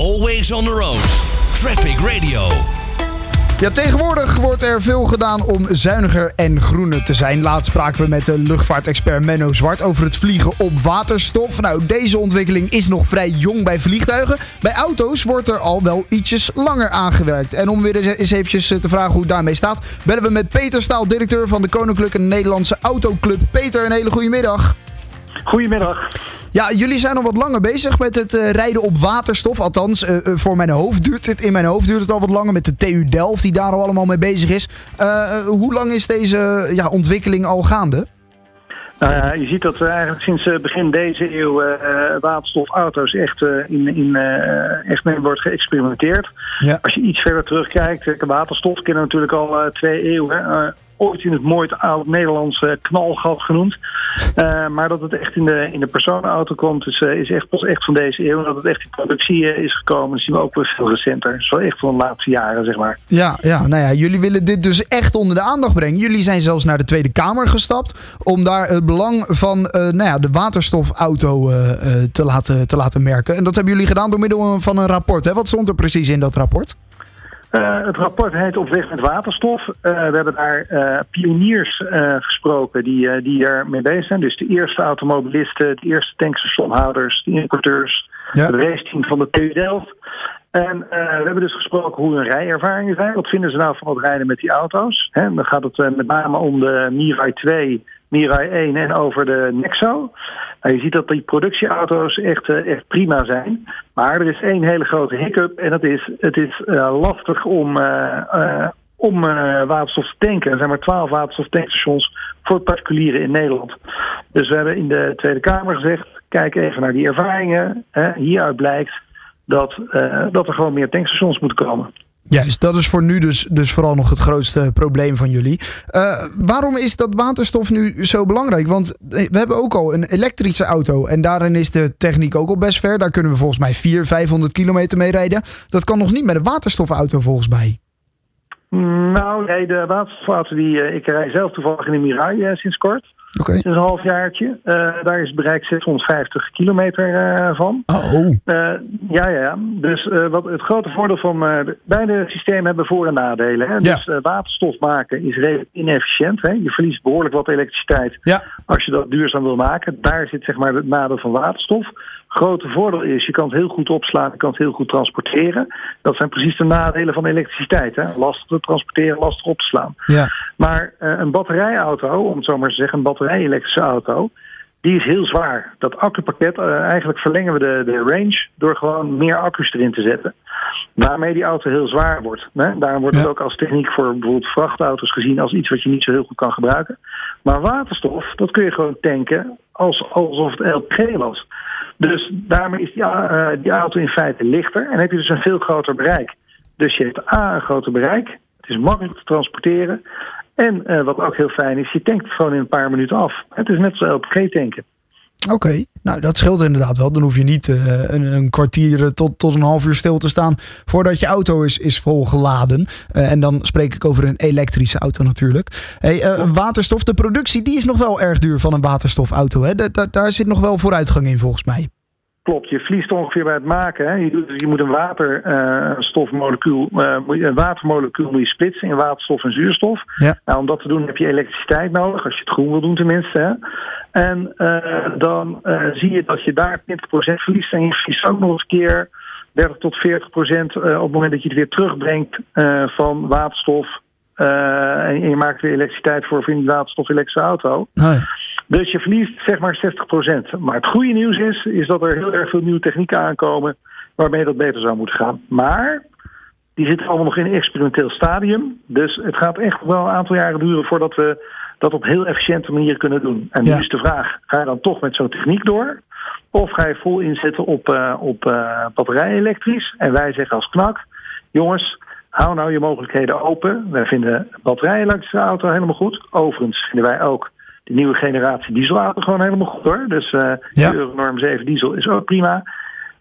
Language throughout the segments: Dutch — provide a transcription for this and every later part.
Always on the road. Traffic Radio. Ja, tegenwoordig wordt er veel gedaan om zuiniger en groener te zijn. Laatst spraken we met de luchtvaartexpert Menno Zwart over het vliegen op waterstof. Nou, deze ontwikkeling is nog vrij jong bij vliegtuigen. Bij auto's wordt er al wel ietsjes langer aangewerkt. En om weer eens eventjes te vragen hoe het daarmee staat, bellen we met Peter Staal, directeur van de Koninklijke Nederlandse Autoclub. Peter, een hele goede middag. Goedemiddag. Ja, jullie zijn al wat langer bezig met het uh, rijden op waterstof. Althans, uh, voor mijn hoofd duurt het. In mijn hoofd duurt het al wat langer met de TU Delft, die daar al allemaal mee bezig is. Uh, hoe lang is deze ja, ontwikkeling al gaande? Nou ja, je ziet dat we eigenlijk sinds begin deze eeuw waterstofauto's echt, in, in, echt mee wordt geëxperimenteerd. Ja. Als je iets verder terugkijkt, waterstof kennen natuurlijk al twee eeuwen ooit in het mooi oud-Nederlands knalgat genoemd. Uh, maar dat het echt in de, in de personenauto komt, is, uh, is echt pas echt van deze eeuw. Dat het echt in productie uh, is gekomen, dat zien we ook wel veel recenter. Wel echt van de laatste jaren, zeg maar. Ja, ja, nou ja, jullie willen dit dus echt onder de aandacht brengen. Jullie zijn zelfs naar de Tweede Kamer gestapt om daar het belang van nou ja, de waterstofauto te, laten, te laten merken. En dat hebben jullie gedaan door middel van een rapport. Hè? Wat stond er precies in dat rapport? Uh, het rapport heet Op weg met waterstof. Uh, we hebben daar uh, pioniers gesproken die, die er mee bezig zijn. Dus de eerste automobilisten, de eerste tankstationhouders, de importeurs, ja. de raceteam van de TU Delft. En we hebben dus gesproken hoe hun rijervaringen zijn. Wat vinden ze nou van het rijden met die auto's? Hè, dan gaat het met name om de Mirai 2 Mirai 1 en over de Nexo. Nou, je ziet dat die productieauto's echt, uh, echt prima zijn. Maar er is één hele grote hiccup en dat is, het is uh, lastig om, uh, om waterstof te tanken. Er zijn maar twaalf waterstoftankstations voor particulieren in Nederland. Dus we hebben in de Tweede Kamer gezegd, kijk even naar die ervaringen. hieruit blijkt dat, dat er gewoon meer tankstations moeten komen. Juist, dat is voor nu dus, dus vooral nog het grootste probleem van jullie. Uh, waarom is dat waterstof nu zo belangrijk? Want we hebben ook al een elektrische auto en daarin is de techniek ook al best ver. Daar kunnen we volgens mij 400, 500 kilometer mee rijden. Dat kan nog niet met een waterstofauto volgens mij. Nou, nee, de waterstofauto die ik rij zelf toevallig in de Mirai sinds kort. Okay. Sinds een halfjaartje. Uh, daar is het bereik 650 kilometer uh, van. Oh. Uh, ja, ja. Dus wat het grote voordeel van beide systemen hebben voor- en nadelen. Hè? Ja. Dus waterstof maken is redelijk inefficiënt. Hè? Je verliest behoorlijk wat elektriciteit ja. als je dat duurzaam wil maken. Daar zit zeg maar het nadeel van waterstof. Grote voordeel is, je kan het heel goed opslaan, je kan het heel goed transporteren. Dat zijn precies de nadelen van elektriciteit. Hè? Lastig te transporteren, lastig op te slaan. Ja. Maar een batterijauto, om het zo maar te zeggen, een batterij-elektrische auto, die is heel zwaar. Dat accupakket, uh, eigenlijk verlengen we de, de range door gewoon meer accu's erin te zetten. Waarmee die auto heel zwaar wordt. Hè? Daarom wordt het ook als techniek voor bijvoorbeeld vrachtauto's gezien als iets wat je niet zo heel goed kan gebruiken. Maar waterstof, dat kun je gewoon tanken als, alsof het LPG was. Dus daarmee is die, uh, die auto in feite lichter en heb je dus een veel groter bereik. Dus je hebt A, een groter bereik. Het is makkelijk te transporteren. En uh, wat ook heel fijn is, je tankt gewoon in een paar minuten af. Het is net zoals LPG tanken. Oké, okay. nou dat scheelt inderdaad wel. Dan hoef je niet uh, een, een, kwartier tot, tot een half uur stil te staan voordat je auto is, is volgeladen. Uh, en dan spreek ik over een elektrische auto natuurlijk. Hey, waterstof, de productie die is nog wel erg duur van een waterstofauto. Hè? Da da daar zit nog wel vooruitgang in volgens mij. Klopt, je verliest ongeveer bij het maken. Hè. Je, doet, je moet een waterstofmolecuul, uh, een watermolecuul moet je splitsen in waterstof en zuurstof. Ja. Nou, om dat te doen heb je elektriciteit nodig, als je het groen wil doen tenminste. Hè. En uh, dan zie je dat je daar 20% verliest en je verliest ook nog eens een keer 30 tot 40% op het moment dat je het weer terugbrengt van waterstof. en je maakt weer elektriciteit voor een waterstof elektrische auto. Oh ja. Dus je verliest zeg maar 60%. Maar het goede nieuws is, is dat er heel erg veel nieuwe technieken aankomen waarmee dat beter zou moeten gaan. Maar die zitten allemaal nog in een experimenteel stadium. Dus het gaat echt wel een aantal jaren duren voordat we dat op heel efficiënte manier kunnen doen. En nu Ja. is de vraag, ga je dan toch met zo'n techniek door? Of ga je vol inzetten op, uh, op uh, batterij elektrisch? En wij zeggen als knak, jongens, hou nou je mogelijkheden open. Wij vinden batterij elektrische auto helemaal goed. Overigens vinden wij ook de nieuwe generatie dieselauto gewoon helemaal goed hoor. Dus uh, Ja. Euronorm 7 diesel is ook prima.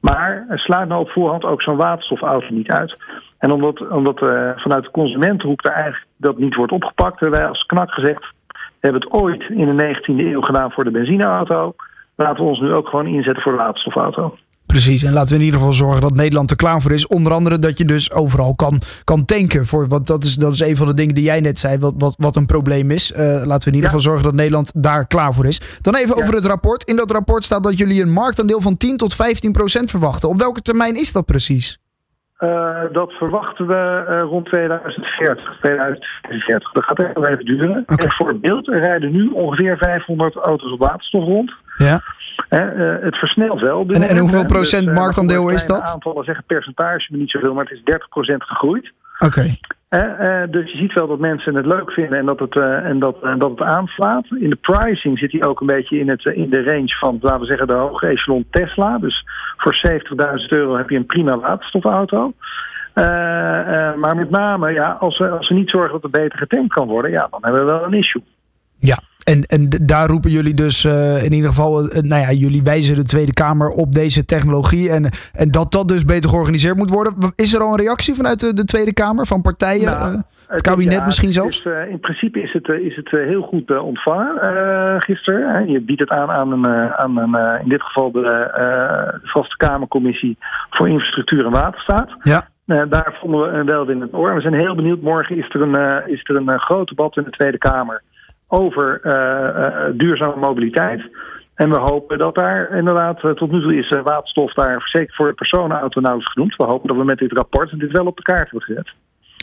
Maar sluit nou op voorhand ook zo'n waterstofauto niet uit. En omdat, omdat uh, vanuit de consumentenhoek daar eigenlijk dat niet wordt opgepakt, hebben wij als knak gezegd, we hebben het ooit in de 19e eeuw gedaan voor de benzineauto. Laten we ons nu ook gewoon inzetten voor de waterstofauto. Precies, en laten we in ieder geval zorgen dat Nederland er klaar voor is. Onder andere dat je dus overal kan, kan tanken. Voor, want dat is, dat is een van de dingen die jij net zei, wat, wat, wat een probleem is. Uh, laten we in ieder geval zorgen dat Nederland daar klaar voor is. Dan even over het rapport. In dat rapport staat dat jullie een marktaandeel van 10 tot 15 procent verwachten. Op welke termijn is dat precies? Uh, dat verwachten we uh, rond 2040, 2040. Dat gaat echt wel even duren. Okay. En voor beeld, er rijden nu ongeveer 500 auto's op waterstof rond. Ja. Uh, het versnelt wel. En, en, hoeveel procent dus, marktaandeel is dat? Aantallen zeggen percentage, maar niet zoveel, maar het is 30 procent gegroeid. Oké. Okay. Uh, dus je ziet wel dat mensen het leuk vinden en dat het, uh, en dat, dat het aanslaat. In de pricing zit hij ook een beetje in, het, in de range van, laten we zeggen, de hoge echelon Tesla. Dus voor 70.000 euro heb je een prima waterstofauto. Maar met name, ja, als we, als we niet zorgen dat er beter getankt kan worden, ja, dan hebben we wel een issue. Ja, en, en daar roepen jullie dus uh, in ieder geval, uh, nou ja, jullie wijzen de Tweede Kamer op deze technologie en, en dat dat dus beter georganiseerd moet worden. Is er al een reactie vanuit de, de Tweede Kamer, van partijen, nou, uh, het kabinet ja, misschien zelfs? Is, in principe is het, is het heel goed ontvangen gisteren. Je biedt het aan aan, een, aan een, in dit geval de, de Vaste Kamercommissie voor Infrastructuur en Waterstaat. Ja. daar vonden we wel in het oor. We zijn heel benieuwd. Morgen is er een, is er een groot debat in de Tweede Kamer over uh, duurzame mobiliteit. En we hopen dat daar inderdaad, tot nu toe is waterstof daar zeker voor de personenauto nauwelijks genoemd. We hopen dat we met dit rapport dit wel op de kaart hebben gezet.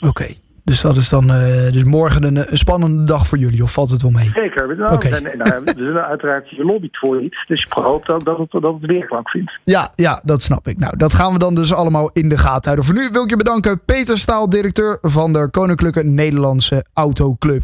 Oké. Dus dat is dan uh, dus morgen een, een, spannende dag voor jullie, of valt het wel mee? Zeker. Nou, okay. nou, we zullen uiteraard je lobbyt voor iets. Dus je hoopt ook dat het, dat het weerklank vindt. Ja, ja, dat snap ik. Nou, dat gaan we dan dus allemaal in de gaten houden. Voor nu wil ik je bedanken, Peter Staal, directeur van de Koninklijke Nederlandse Autoclub.